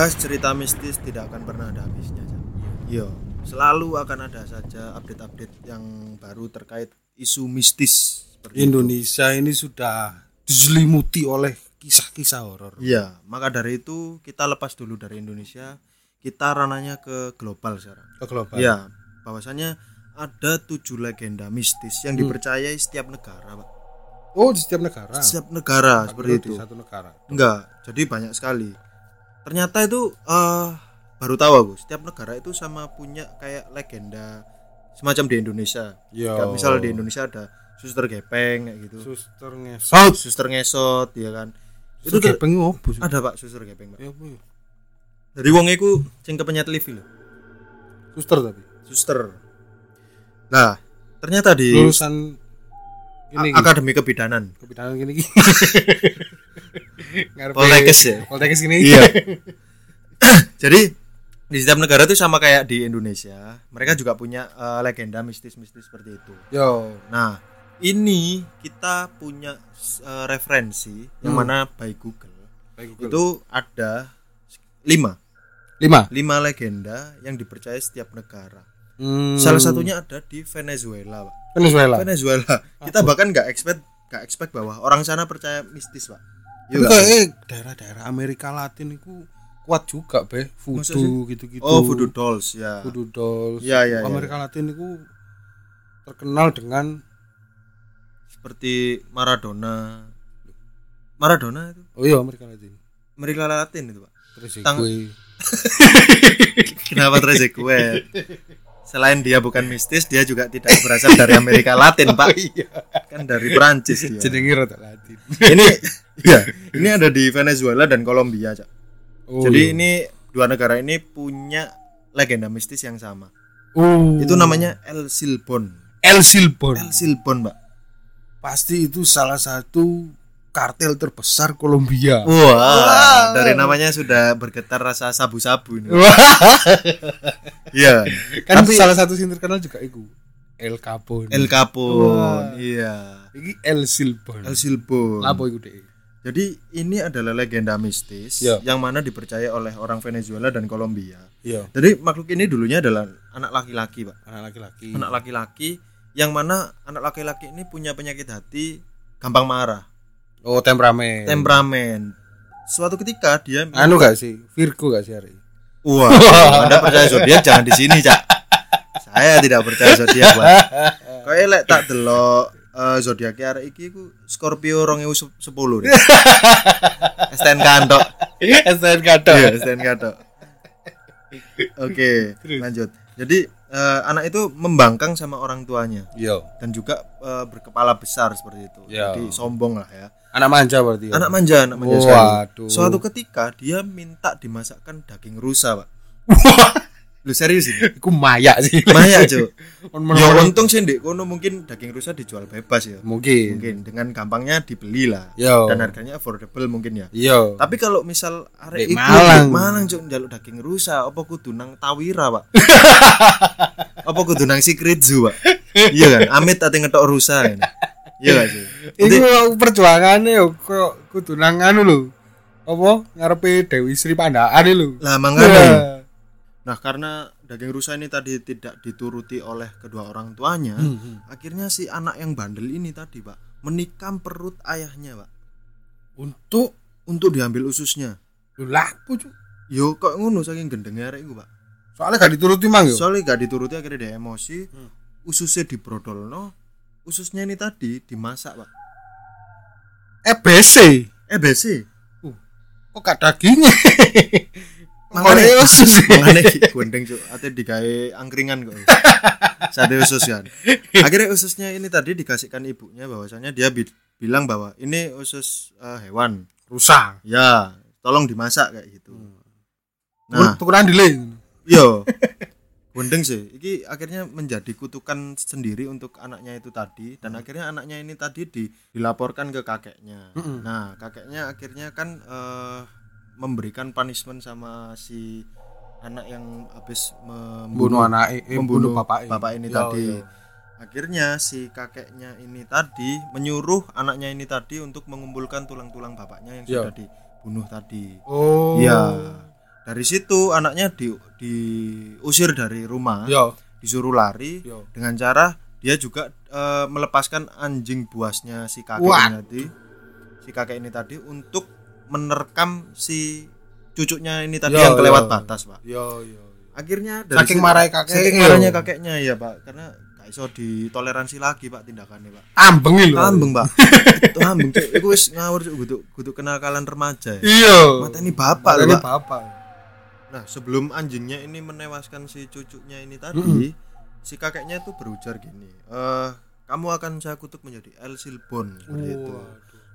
Membahas cerita mistis tidak akan pernah ada habisnya. Cak. Yo, selalu akan ada saja update-update yang baru terkait isu mistis seperti itu. Indonesia ini sudah diselimuti oleh kisah-kisah horor. Iya, maka dari itu kita lepas dulu dari Indonesia, kita rananya ke global sekarang. Ke global. Iya, bahwasanya ada tujuh legenda mistis yang Hmm. dipercayai setiap negara, Pak. Oh, di setiap negara. Setiap negara seperti Di itu. satu negara. Enggak, jadi banyak sekali. Ternyata itu eh baru tahu aku, setiap negara itu sama punya kayak legenda semacam di Indonesia. Yo. Kayak misal di Indonesia ada suster gepeng kayak gitu. Suster ngesot. Suster ngesot ya kan. Itu tuh- gepeng opo sih? ada Pak suster gepeng, Pak. Ya apa ya? Dari wong iku sing kepenyet lift lho. Suster tapi. Suster. Nah, ternyata di Lulusan ini Akademi Kebidanan. kebidanan gini Poltekkes ya? Poltekkes gini. Iya. Jadi di setiap negara itu sama kayak di Indonesia, mereka juga punya eh, legenda mistis-mistis seperti itu. Yo. Nah, ini kita punya eh, referensi yang Hmm. mana by Google, Baik, Google. itu ada lima lima. lima legenda yang dipercaya setiap negara. Hmm. Salah satunya ada di Venezuela, Pak. Venezuela. Venezuela. Kita bahkan nggak expect nggak expect bahwa orang sana percaya mistis, Pak. Tapi Iya kayak eh, daerah-daerah Amerika Latin itu kuat juga, Be. Voodoo gitu-gitu. Oh, voodoo dolls ya. Voodoo dolls. Iya, iya, iya. Amerika Latin itu terkenal dengan Seperti Maradona. Maradona itu oh iya Amerika Latin. Amerika Latin itu, Pak. Tang- Trezeguet. Kenapa Trezeguet? Selain dia bukan mistis, dia juga tidak berasal dari Amerika Latin, Pak. Kan dari Prancis dia. Jenenge rada Latin. Ini ya, ini ada di Venezuela dan Kolombia, Cak. Oh, Jadi iya. ini dua negara ini punya legenda mistis yang sama. oh. Itu namanya El Silbon. El Silbon. El Silbon, Pak. Pasti itu salah satu kartel terbesar Kolombia. Wah, dari namanya sudah bergetar rasa sabu-sabu ini. Iya. kan Tapi- salah satu yang terkenal juga itu El Capone. El Capone. Iya. Iki El Silbon. El Silbon. Apa itu deh? Jadi ini adalah legenda mistis Ya. yang mana dipercaya oleh orang Venezuela dan Kolombia. Iya. Jadi makhluk ini dulunya adalah anak laki-laki, Pak. Anak laki-laki. Anak laki-laki yang mana anak laki-laki ini punya penyakit hati gampang marah, Oh temperamen. temperamen. Suatu ketika dia Anu gak sih? Virgo gak sih hari? Wah, Anda percaya zodiak jangan di sini, Cak. Saya tidak percaya zodiak, Pak. Kayak lek tak delok eh, zodiak arek iki ku Scorpio 2010 nih. STNK tok. STN kado. Iya, STNK tok. Oke, lanjut. Jadi eh, anak itu membangkang sama orang tuanya Yo. dan juga eh, berkepala besar seperti itu. Ya. Jadi sombong lah ya. Anak manja berarti. ya? Anak manja, anak manja sekali. Waduh. Suatu ketika dia minta dimasakkan daging rusa, Pak. Lu serius ini? Iku maya sih. Maya, Cuk. On- Ya untung sih Ndek kono mungkin daging rusa dijual bebas ya. Mungkin. Mungkin dengan gampangnya dibeli lah. Yo. Dan harganya affordable mungkin ya. Yo. Tapi kalau misal arek Ndek iku Malang. Malang Cuk njaluk daging rusa, apa kudu nang Tawira, Pak? apa kudu nang Secret Zoo, Pak? Iya kan? Amit ate ngetok rusa ini. Iya gak sih? Iku perjuangannya yo kok kudu nang anu lho. Apa ngarepe Dewi Sri Pandaan lho. Lah Nah. Nah, karena daging rusa ini tadi tidak dituruti oleh kedua orang tuanya, Hmm, akhirnya si anak yang bandel ini tadi, Pak, menikam perut ayahnya, Pak, Untuk untuk diambil ususnya. cuk. Yo kok ngono saking gendenge arek iku, Pak. Soalnya gak dituruti mang yo. soalnya gak dituruti akhirnya dia emosi ususnya dibrodolno ususnya ini tadi dimasak pak EBC. eh besi Kok gak dagingnya? Makanya Makanya usus. Makanya gondeng cuk, ate digawe angkringan kok. Sate usus kan. Akhirnya ususnya ini tadi dikasihkan ibunya bahwasanya dia bi- bilang bahwa ini usus eh, hewan. Rusak. Ya, tolong dimasak kayak gitu. Nah, Nah, tukuran delay. yo. Gondeng sih, ini akhirnya menjadi kutukan sendiri untuk anaknya itu tadi dan akhirnya anaknya ini tadi di- dilaporkan ke kakeknya. Mm-mm. Nah, kakeknya akhirnya kan eh, memberikan punishment sama si anak yang habis Bunuh anak eh, membunuh membunuh bapak bapak ini Yo, tadi. yo. Akhirnya si kakeknya ini tadi menyuruh anaknya ini tadi untuk mengumpulkan tulang-tulang bapaknya yang Yo. sudah dibunuh tadi. Oh. Iya. Dari situ anaknya di diusir dari rumah, Yo. disuruh lari Yo. dengan cara dia juga eh, melepaskan anjing buasnya si kakek ini tadi. Si kakek ini tadi untuk menerkam si cucunya ini tadi Yo, yang kelewat yo. batas, Pak. Yo yo. Akhirnya Saking situ- marahnya kakeknya, saking yo. marahnya kakeknya ya, Pak. Karena gak iso ditoleransi lagi, Pak, tindakannya, Pak. Ambeng lho. Ambeng, Pak. Itu ambeng, Cuk. Iku wis ngawur, Cuk. Kudu kudu kenakalan remaja ya. Iya. Mateni bapak lho, Pak. bapak. Nah, sebelum anjingnya ini menewaskan si cucunya ini tadi, Mm-mm. si kakeknya itu berujar gini, eh kamu akan saya kutuk menjadi El Silbon seperti itu.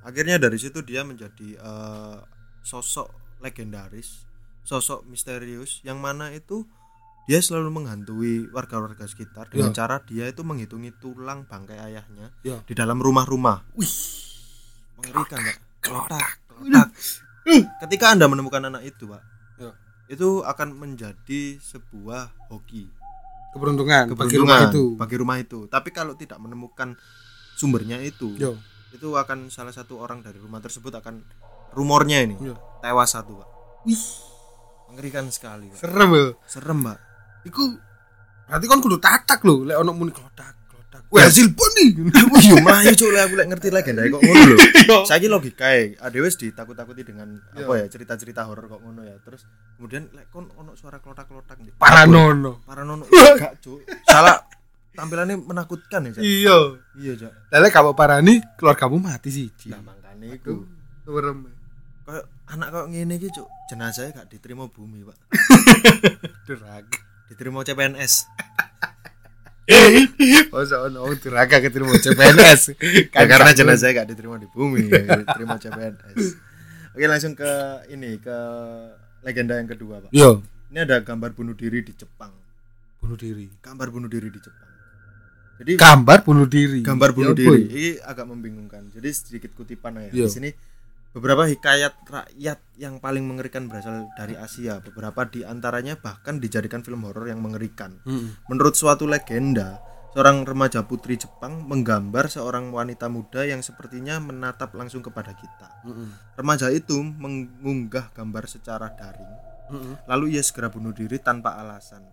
Akhirnya dari situ dia menjadi eh, sosok legendaris, sosok misterius yang mana itu dia selalu menghantui warga-warga sekitar dengan Ya. cara dia itu menghitungi tulang bangkai ayahnya Ya. di dalam rumah-rumah. Wih. Mengerikan, Pak. Kelotak, kelotak. Ketika Anda menemukan anak itu, Pak, Ya. itu akan menjadi sebuah hoki Keberuntungan, bagi keberuntungan rumah itu. bagi rumah itu tapi kalau tidak menemukan sumbernya itu Yo. Itu akan salah satu orang dari rumah tersebut akan rumornya ini Yo. tewas satu pak Wih, mengerikan sekali pak serem lho. serem pak Iku berarti kan kudu tatak lho, lek ono muni klotak, klotak. Wah, silpon nih. Wih, yo melayu cuk lah aku lek ngerti legenda kok ngono lho. Saiki logikae, ade wis ditakut-takuti dengan apa ya cerita-cerita horor kok ngono ya. Terus kemudian lek kon ono suara klotak-klotak Paranono. Paranono enggak cuk. Salah tampilannya menakutkan ya, Cak. Iya. Iya, Cak. Lele kamu parani, keluargamu mati siji. Nah, makane iku. Serem. Kayak anak kok ngene iki, Cuk. Jenazahnya gak diterima bumi, Pak. Durag. Diterima CPNS. Masa ono wong duraga keterima CPNS. Ya, karena jenazahnya gak diterima di bumi, diterima CPNS. Oke, langsung ke ini ke legenda yang kedua, Pak. Yo, Ini ada gambar bunuh diri di Jepang. bunuh diri. Gambar bunuh diri di Jepang. Jadi Gambar bunuh diri. gambar bunuh Ya, diri boy. ini agak membingungkan. Jadi sedikit kutipan ya. Iya. Di sini beberapa hikayat rakyat yang paling mengerikan berasal dari Asia. Beberapa di antaranya bahkan dijadikan film horor yang mengerikan. Mm-mm. Menurut suatu legenda, seorang remaja putri Jepang menggambar seorang wanita muda yang sepertinya menatap langsung kepada kita. Mm-mm. Remaja itu mengunggah gambar secara daring, Mm-mm. lalu ia segera bunuh diri tanpa alasan.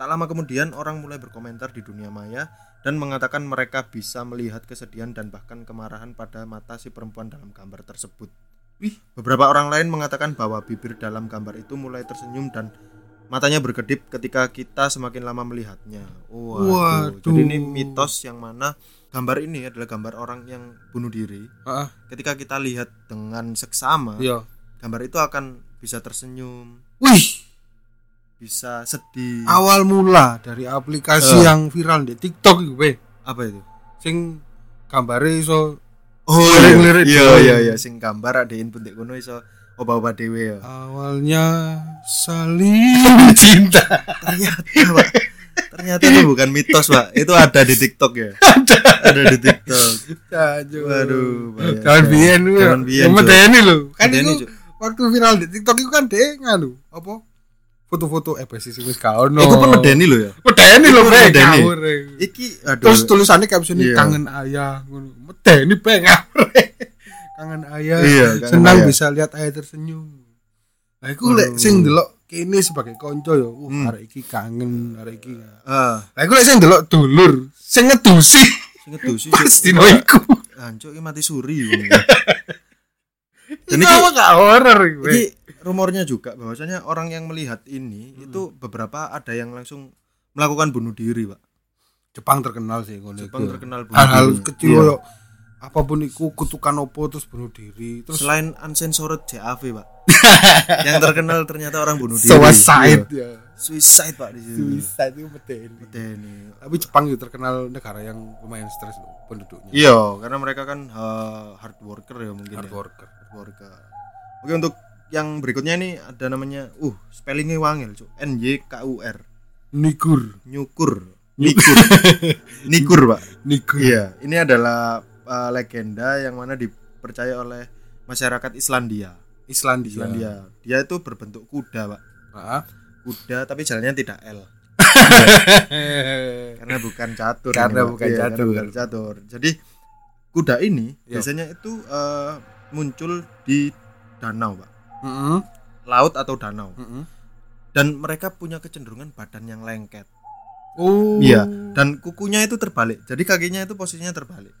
Tak lama kemudian orang mulai berkomentar di dunia maya dan mengatakan mereka bisa melihat kesedihan dan bahkan kemarahan pada mata si perempuan dalam gambar tersebut. Wih. Beberapa orang lain mengatakan bahwa bibir dalam gambar itu mulai tersenyum dan matanya berkedip ketika kita semakin lama melihatnya. Waduh. Waduh. Jadi ini mitos yang mana gambar ini adalah gambar orang yang bunuh diri. Ah, Ketika kita lihat dengan seksama, iya. gambar itu akan bisa tersenyum, Wih, bisa sedih. awal mula dari aplikasi Eh. yang viral di TikTok itu, weh. Apa itu? Sing gambare iso Oh Lirik-lirik iya iya iya sing gambar adein pun kono iso oba-oba dhewe ya. awalnya saling cinta. Ternyata Pak. Ternyata itu bukan mitos, Pak. Itu ada di TikTok ya. ada di TikTok. Waduh, bahaya. Kawan biyen lu. Kawan biyen. Deni lho. Kan itu waktu viral di TikTok itu kan dia nganu apa? Foto-foto eh pasti sih wis ono. Iku pun medeni lho ya. Medeni lho, Iku Bre, medeni. Iki aduh. Terus tulisannya caption Iya. kangen ayah ngono. Medeni pe. Kangen ayah. Iya, kangen Senang ayah. bisa lihat ayah tersenyum. Nah, iku lek sing delok kene sebagai konco ya, uh, Hmm. arek iki kangen, arek iki. Ah, Lah iku lek sing delok dulur, sing ngedusi sing ngedusi pas dino iku. Hancur iki mati suri. Dan Ini iki apa gak horor iku. iki rumornya juga bahwasanya orang yang melihat ini Hmm. itu beberapa ada yang langsung melakukan bunuh diri, Pak. Jepang terkenal sih ngono Jepang iku. terkenal bunuh hal-hal diri. kecil Iya. apa pun iku kutukan opo terus bunuh diri terus Selain uncensored JAV, Pak. yang terkenal ternyata orang bunuh diri. suicide Iya. ya Suicide, Pak di sini. suicide itu betul Ini. tapi Jepang itu terkenal negara yang lumayan stres loh penduduknya Iya, karena mereka kan eh, hard worker ya mungkin. hard ya. worker Hard worker. Oke, untuk yang berikutnya ini ada namanya uh, spellingnya wangil, Cuk. N Y K U R. nikur Nyukur. Nikur. Nikur, Pak. nikur Iya, ini adalah uh, legenda yang mana dipercaya oleh masyarakat Islandia. Islandia Islandia. Dia itu berbentuk kuda, Pak. Ah. Kuda tapi jalannya tidak L. Karena bukan catur. Karena ini, Pak. bukan Iya, karena catur. bukan catur. Jadi kuda ini Iya. biasanya itu uh, muncul di danau, Pak. Heeh. Laut atau danau. Heeh. Dan mereka punya kecenderungan badan yang lengket. oh Iya, dan kukunya itu terbalik. Jadi kakinya itu posisinya terbalik.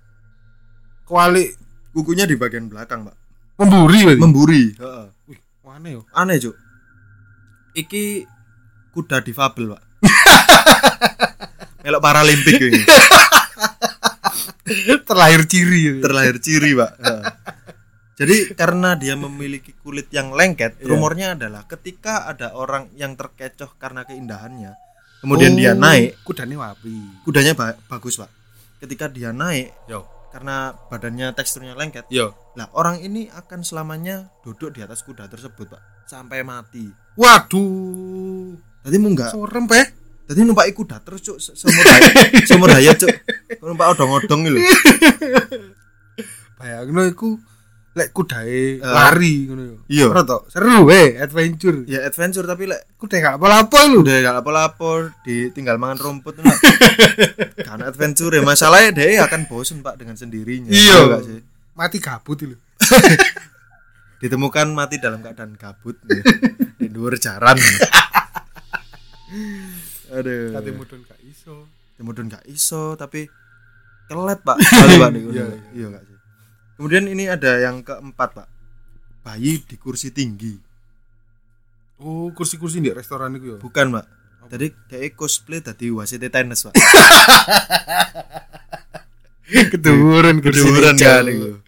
kuali Kukunya di bagian belakang, Pak. memburi berarti Memburi. Heeh. wih mana yo Aneh, Cuk. Iki kuda difabel, Pak. Melok paralimpik ini. terlahir ciri Terlahir ciri, Pak. Jadi karena dia memiliki kulit yang lengket, Iya. rumornya adalah ketika ada orang yang terkecoh karena keindahannya, kemudian dia naik, kudane wapi kudanya ba- bagus, Pak. Ketika dia naik yo karena badannya teksturnya lengket, yo Lah orang ini akan selamanya duduk di atas kuda tersebut pak sampai mati. waduh Tadi mau nggak? sorem pe Tadi numpak kuda terus cuk se- seumur hayat, seumur hayat cuk. Numpak odong-odong gitu. bayangno iku lek kudae Eh. lari ngono yo Iya. Ora toh, seru we adventure Ya adventure tapi lek kudae gak apa-apa lu udah gak lapor-lapor ditinggal mangan rumput tuh. Karena adventure ya masalahnya dia akan bosen pak dengan sendirinya. Iya. nggak sih? mati gabut lu Ditemukan mati dalam keadaan kabut ya. di luar jaran. Aduh. kate mudun gak iso Kemudian gak iso tapi kelet pak kali pak di Iya, iya iya gak kemudian ini ada yang keempat pak. Bayi di kursi tinggi. Oh kursi-kursi di restoran iku yo bukan pak. Tadi dia cosplay tadi wasit tenis pak. Kan itu.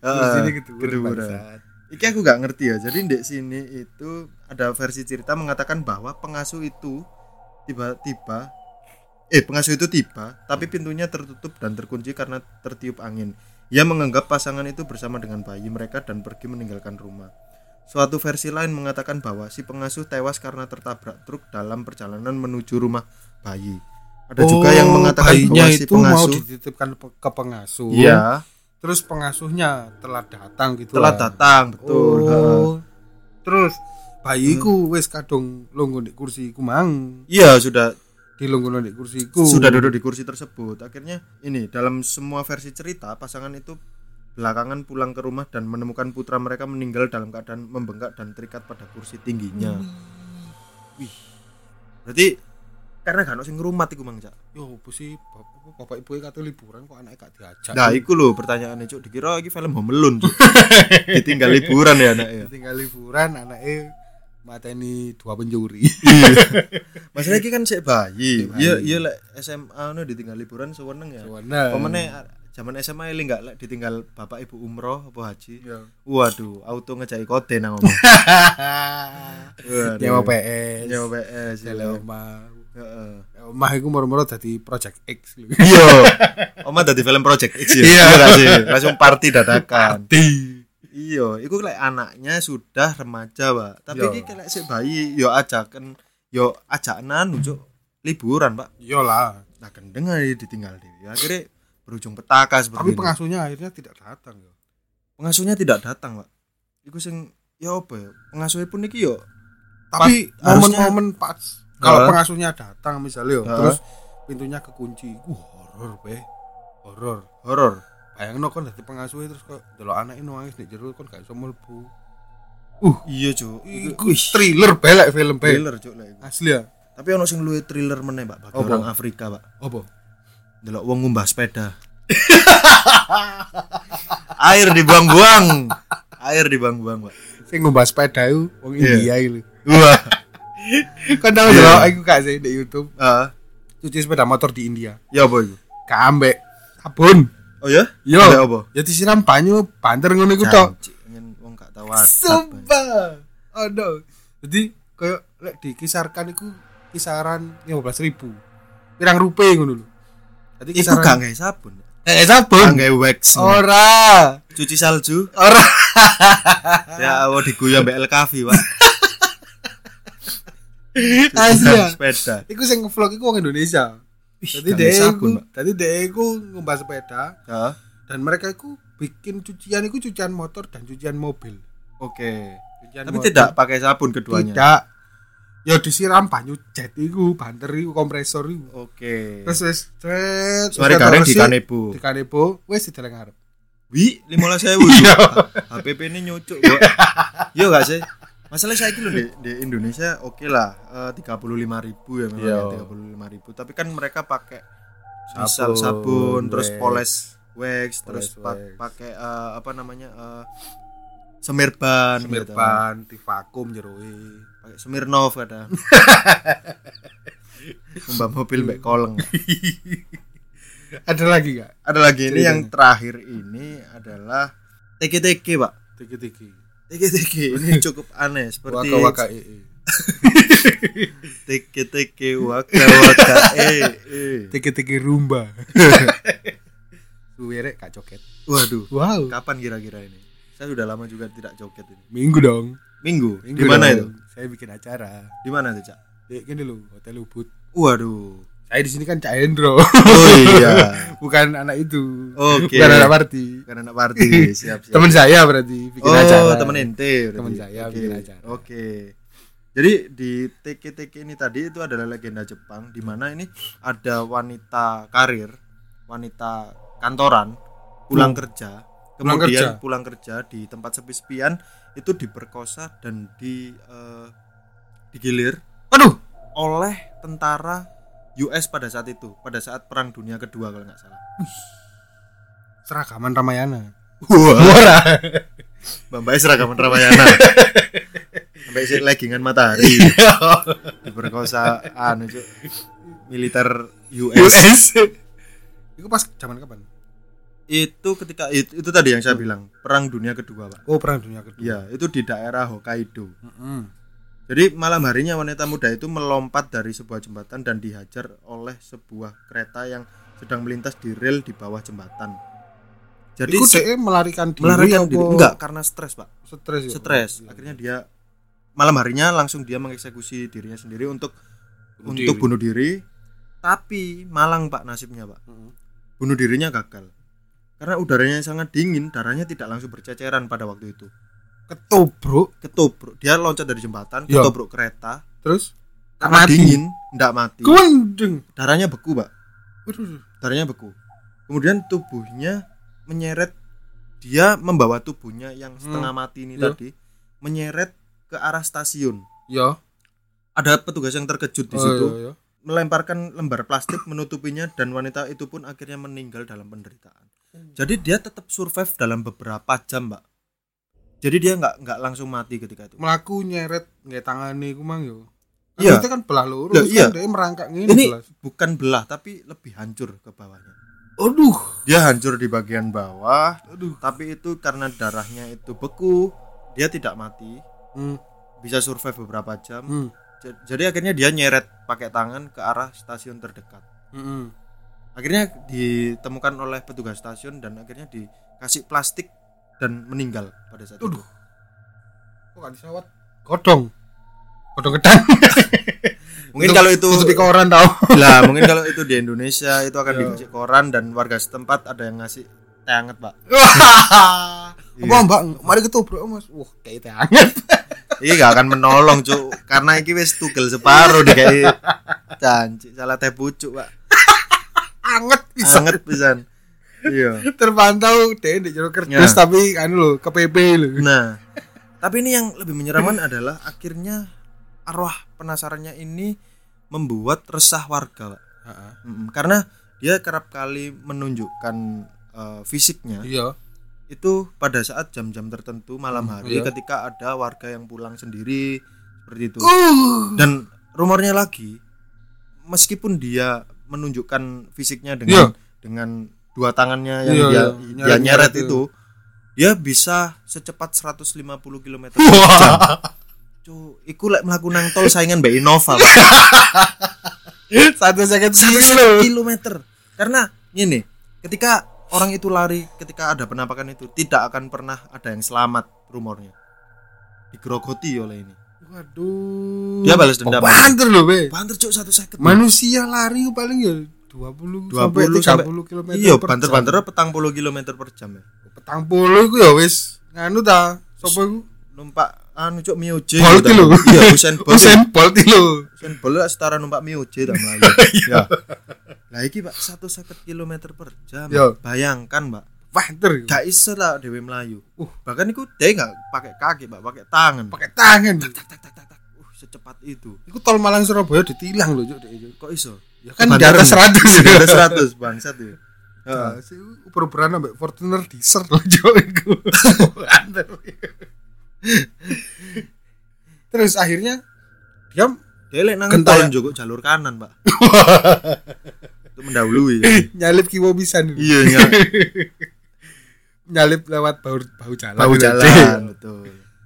Heeh, keduren, keduren bangsat. Iki aku gak ngerti ya. Jadi di sini itu ada versi cerita mengatakan bahwa pengasuh itu tiba-tiba eh pengasuh itu tiba tapi pintunya tertutup dan terkunci karena tertiup angin. Ia menganggap pasangan itu bersama dengan bayi mereka dan pergi meninggalkan rumah. Suatu versi lain mengatakan bahwa si pengasuh tewas karena tertabrak truk dalam perjalanan menuju rumah bayi. Ada juga yang mengatakan Oh, bayinya bahwa si itu mau pengasuh dititipkan pe- ke pengasuh Iya, terus pengasuhnya telah datang gitu telah lah. datang, betul. Heeh. oh. terus bayiku wis kadung lungguh di kursi ku mang Iya, sudah dilungguh di kursiku sudah duduk di kursi tersebut. Akhirnya ini dalam semua versi cerita pasangan itu belakangan pulang ke rumah dan menemukan putra mereka meninggal dalam keadaan membengkak dan terikat pada kursi tingginya. Wih. Berarti karena gak sing ngrumat iku Mang Cak. yo apa sih bapak, bapak ibu kata liburan kok anaknya gak diajak Nah, iku lho pertanyaannya Cuk. Dikira iki film Home Alone, Cuk. Ditinggal liburan ya anaknya. tinggal liburan anaknya mateni dua pencuri Masalah iki kan sik bayi. Iya, iya lek SMA ngono ditinggal liburan seweneng ya. Nah, Pemene zaman SMA eling gak lek ditinggal bapak ibu umroh apa haji. yo. Waduh, auto ngejai kode nang omah. Waduh. nyawa PS Nyawa PS. Iya. omah Heeh. omah iku moro-moro dadi project X Iya. Oma dadi film Project X ya. Iya. sih? Langsung party dadakan. di Iya, iku lek anaknya sudah remaja, Pak. Tapi Iya. iki lek sik bayi yo ajakan yo ajakan Cuk. Liburan, Pak. yo lah Nah, kendeng aja ditinggal dia. Akhirnya berujung petaka seperti tapi ini. pengasuhnya akhirnya tidak datang yo pengasuhnya tidak datang, Pak. Iku sing ya apa ya? Pengasuhnya pun iki yo tapi momen-momen pas kalau pengasuhnya datang misalnya yo, terus pintunya kekunci uh horor be horor horor. Bayangno kon dadi pengasuh terus kok delok anake nangis nek jero kon gak iso mlebu Iya, Cuk. iku thriller belek film be Thriller, Cuk, lek iku. asli ya Tapi ono sing luwih thriller meneh, Pak, bagi orang Afrika, Pak. apa Delok wong ngumbah sepeda. Air dibuang-buang. Air dibuang-buang, Pak. sing ngomba sepeda iku wong Iya. India iku. Wah. Kan tau Iya. delok aku gak sih di YouTube Heeh. cuci sepeda motor di India. Ya apa itu? Gak ambek sabun. Oh ya? Yo. Ambek apa? Ya disiram banyu banter ngono iku tok. Wong gak tahu. Sumpah. Oh no. Jadi kayak lek dikisarkan iku kisaran 15.000. Pirang rupiah ngono lho. Jadi Iku gak nggae sabun. eh Gak sabun. nggae wax. Ora. Cuci salju. Ora. Ya Allah diguyur mbek LKV, Pak. Asia. sepeda. Iku sing vlog iku wong Indonesia. Pak. jadi dia iku ngumbah sepeda Heeh. dan mereka iku bikin cucian iku cucian motor dan cucian mobil. Oke. Cucian Tapi motor. tidak pakai sabun keduanya. Tidak. Ya disiram banyu jet iku, banter iku, kompresor iku. Oke. Terus wis cet, Suara wis garing di kanebo. Di kanebo wis dideleng ngarep. Wi, 15.000 Iya. HPP ini nyucuk. Yo gak sih? Masalah saya lho di, di Indonesia oke lah eh, 35.000 ya memang Iya. ya, 35.000 tapi kan mereka pakai Sabun, misal sabun terus wax. poles wax terus Poles pa- wax. pakai eh, apa namanya eh, semir ban gitu. Semirban di vakum jeroi. pakai Smirnov kadang Mbak mobil mbak koleng Ada lagi gak? ada lagi ini yang Ceritanya. terakhir ini adalah TK-TK pak Tiki-tiki. TK-TK ini cukup aneh seperti Waka-waka ee. TK-TK waka waka eh eh Tiki-tiki rumba. Suwe rek gak joget. waduh Wow. kapan kira-kira ini saya sudah lama juga tidak joget ini Minggu dong. minggu, Minggu di mana itu. Saya bikin acara. di mana tuh cak Dek gini loh, Hotel Ubud. waduh Saya di sini kan Cak Hendro. oh iya Bukan anak itu. Oke. Bukan anak party. karena anak party siap siap Temen saya berarti bikin oh acara. temen ente berarti. Temen saya Oke. bikin acara. oke jadi di TK-TK ini tadi itu adalah legenda Jepang di mana ini ada wanita karir wanita kantoran pulang kerja Pulang kemudian kerja. pulang kerja di tempat sepi-sepian itu diperkosa dan di eh, digilir Aduh, oleh tentara US pada saat itu pada saat perang dunia kedua kalau nggak salah seragaman Ramayana. wah. Mbak seragaman Ramayana sampai si leggingan matahari diperkosa anu Cuk. militer US. US. Itu pas zaman kapan? itu ketika itu, itu tadi yang saya bilang perang dunia kedua pak Oh, perang dunia kedua. ya itu di daerah Hokkaido Mm-mm. Jadi malam harinya wanita muda itu melompat dari sebuah jembatan dan dihajar oleh sebuah kereta yang sedang melintas di rel di bawah jembatan. Jadi Iku se- melarikan diri melarikan diri. enggak karena stres pak. Stres. ya? stres. Akhirnya dia malam harinya langsung dia mengeksekusi dirinya sendiri untuk Bunuh untuk diri. bunuh diri. Tapi malang pak nasibnya pak. Mm. bunuh dirinya gagal. Karena udaranya sangat dingin darahnya tidak langsung berceceran pada waktu itu Ketobro. ketubruk dia loncat dari jembatan Ya. ketubruk kereta Terus karena mati. dingin ndak mati Gundeng. darahnya beku pak darahnya beku kemudian tubuhnya menyeret dia membawa tubuhnya yang setengah mati ini Ya. tadi menyeret ke arah stasiun Ya. ada petugas yang terkejut di Oh, situ iya, iya. melemparkan lembar plastik menutupinya dan wanita itu pun akhirnya meninggal dalam penderitaan. Hmm. Jadi dia tetap survive dalam beberapa jam, Mbak. Jadi dia nggak nggak langsung mati ketika itu. Melaku nyeret nggak tangane iku mang yo. Iya. Itu kan belah lurus iya. kan dia merangkak ngene Ini belas. bukan belah tapi lebih hancur ke bawahnya. Aduh. Dia hancur di bagian bawah, Aduh. tapi itu karena darahnya itu beku, dia tidak mati, Hmm. bisa survive beberapa jam. Hmm. Jadi akhirnya dia nyeret pakai tangan ke arah stasiun terdekat. Hmm. akhirnya ditemukan oleh petugas stasiun dan akhirnya dikasih plastik dan meninggal pada saat itu. Aduh. Kok gak disawat? Godong. Godong gedang. Mungkin kalau itu tutupi koran tau. lah, mungkin kalau itu di Indonesia itu akan Iya. dikasih koran dan warga setempat ada yang ngasih teh hangat, Pak. Apa mbak? Mari ketubrak mas. Wah kayak teh hangat. Ini gak akan menolong, Cuk. Karena iki wis tugel separuh dikai janji salah teh pucuk, Pak. Anget bisa. Hangat pisan. Iya. Terpantau deh di jero kertas Ya. tapi anu lo KPP lo. Nah, tapi ini yang lebih menyeramkan adalah akhirnya arwah penasarannya ini membuat resah warga, Pak. Mm, karena dia kerap kali menunjukkan eh, fisiknya Iya. itu pada saat jam-jam tertentu malam hari iya. ketika ada warga yang pulang sendiri seperti itu. Uh. Dan rumornya lagi meskipun dia menunjukkan fisiknya dengan dengan dua tangannya yang Iya, dia, iya. dia Nyeret-nyeret nyeret itu. itu dia bisa secepat 150 km per jam. Cuk, iku lek mlaku nang tol saingan Mbak Innova. Satu second Satu kilometer. Karena ini ketika orang itu lari ketika ada penampakan itu tidak akan pernah ada yang selamat rumornya. Digerogoti oleh ini. Waduh. Dia balas dendam. Oh, banter loh, be. Banter cuk satu second. Manusia lari paling ya 20, 20 sampai 30 sampai- km Iya, per banter-banter petang puluh kilometer per jam ya. petang puluh iku ya wis nganu ta sapa iku Numpak anu cuk Mioje. Bolt gitu. lho. Iya, Usain Bolt. Usain Bolt lho Usain Bolt lah setara numpak Mioje tak melayu. Ya. Lah iki Pak satu seket kilometer per jam. Yo. Bayangkan, Pak. banter. Gak iso lah dewe melayu. Uh. Bahkan iku dia nggak pakai kaki, Pak, pakai tangan. pakai tangan tak tak tak tak tak. Uh, secepat itu. iku tol Malang Surabaya ditilang lho Cuk, dek iku. Kok iso? Ya kan di atas 100 Di atas 100 bangsat ya. Heeh. Nah, si uber-uberan ambek Fortuner diesel lho Cuk, iku Banter. terus akhirnya dia Dia lek nang tol joko jalur kanan, Pak. Itu mendahului. ya. nyalip kiwo pisan Iya, ya. nyalip lewat bau bau jalan Bau gitu. jalan, betul.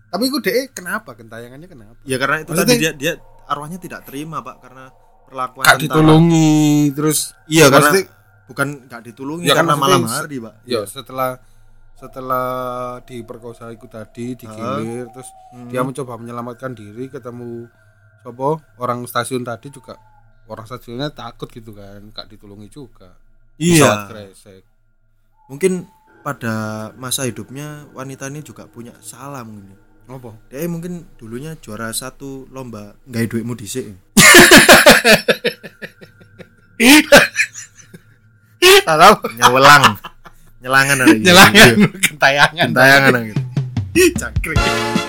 tapi iku dek kenapa gentayangannya kenapa Ya karena itu Maksudnya- tadi dia dia arwahnya tidak terima, Pak, karena perlakuan gak tentara. ditulungi terus Iya, karena bukan gak ditulungi Ya karena malam hari, Pak. ya setelah setelah diperkosa itu tadi digilir terus Hmm. dia mencoba menyelamatkan diri ketemu sopo orang stasiun tadi juga orang stasiunnya takut gitu kan gak ditulungi juga Iya. kresek Mungkin pada masa hidupnya wanita ini juga punya salah mungkin. apa Dia mungkin dulunya juara satu lomba nggak duitmu dhisik. tahu Nyewelang. Nyelangan ada nyelangan Gentayangan ada gitu. cangkrik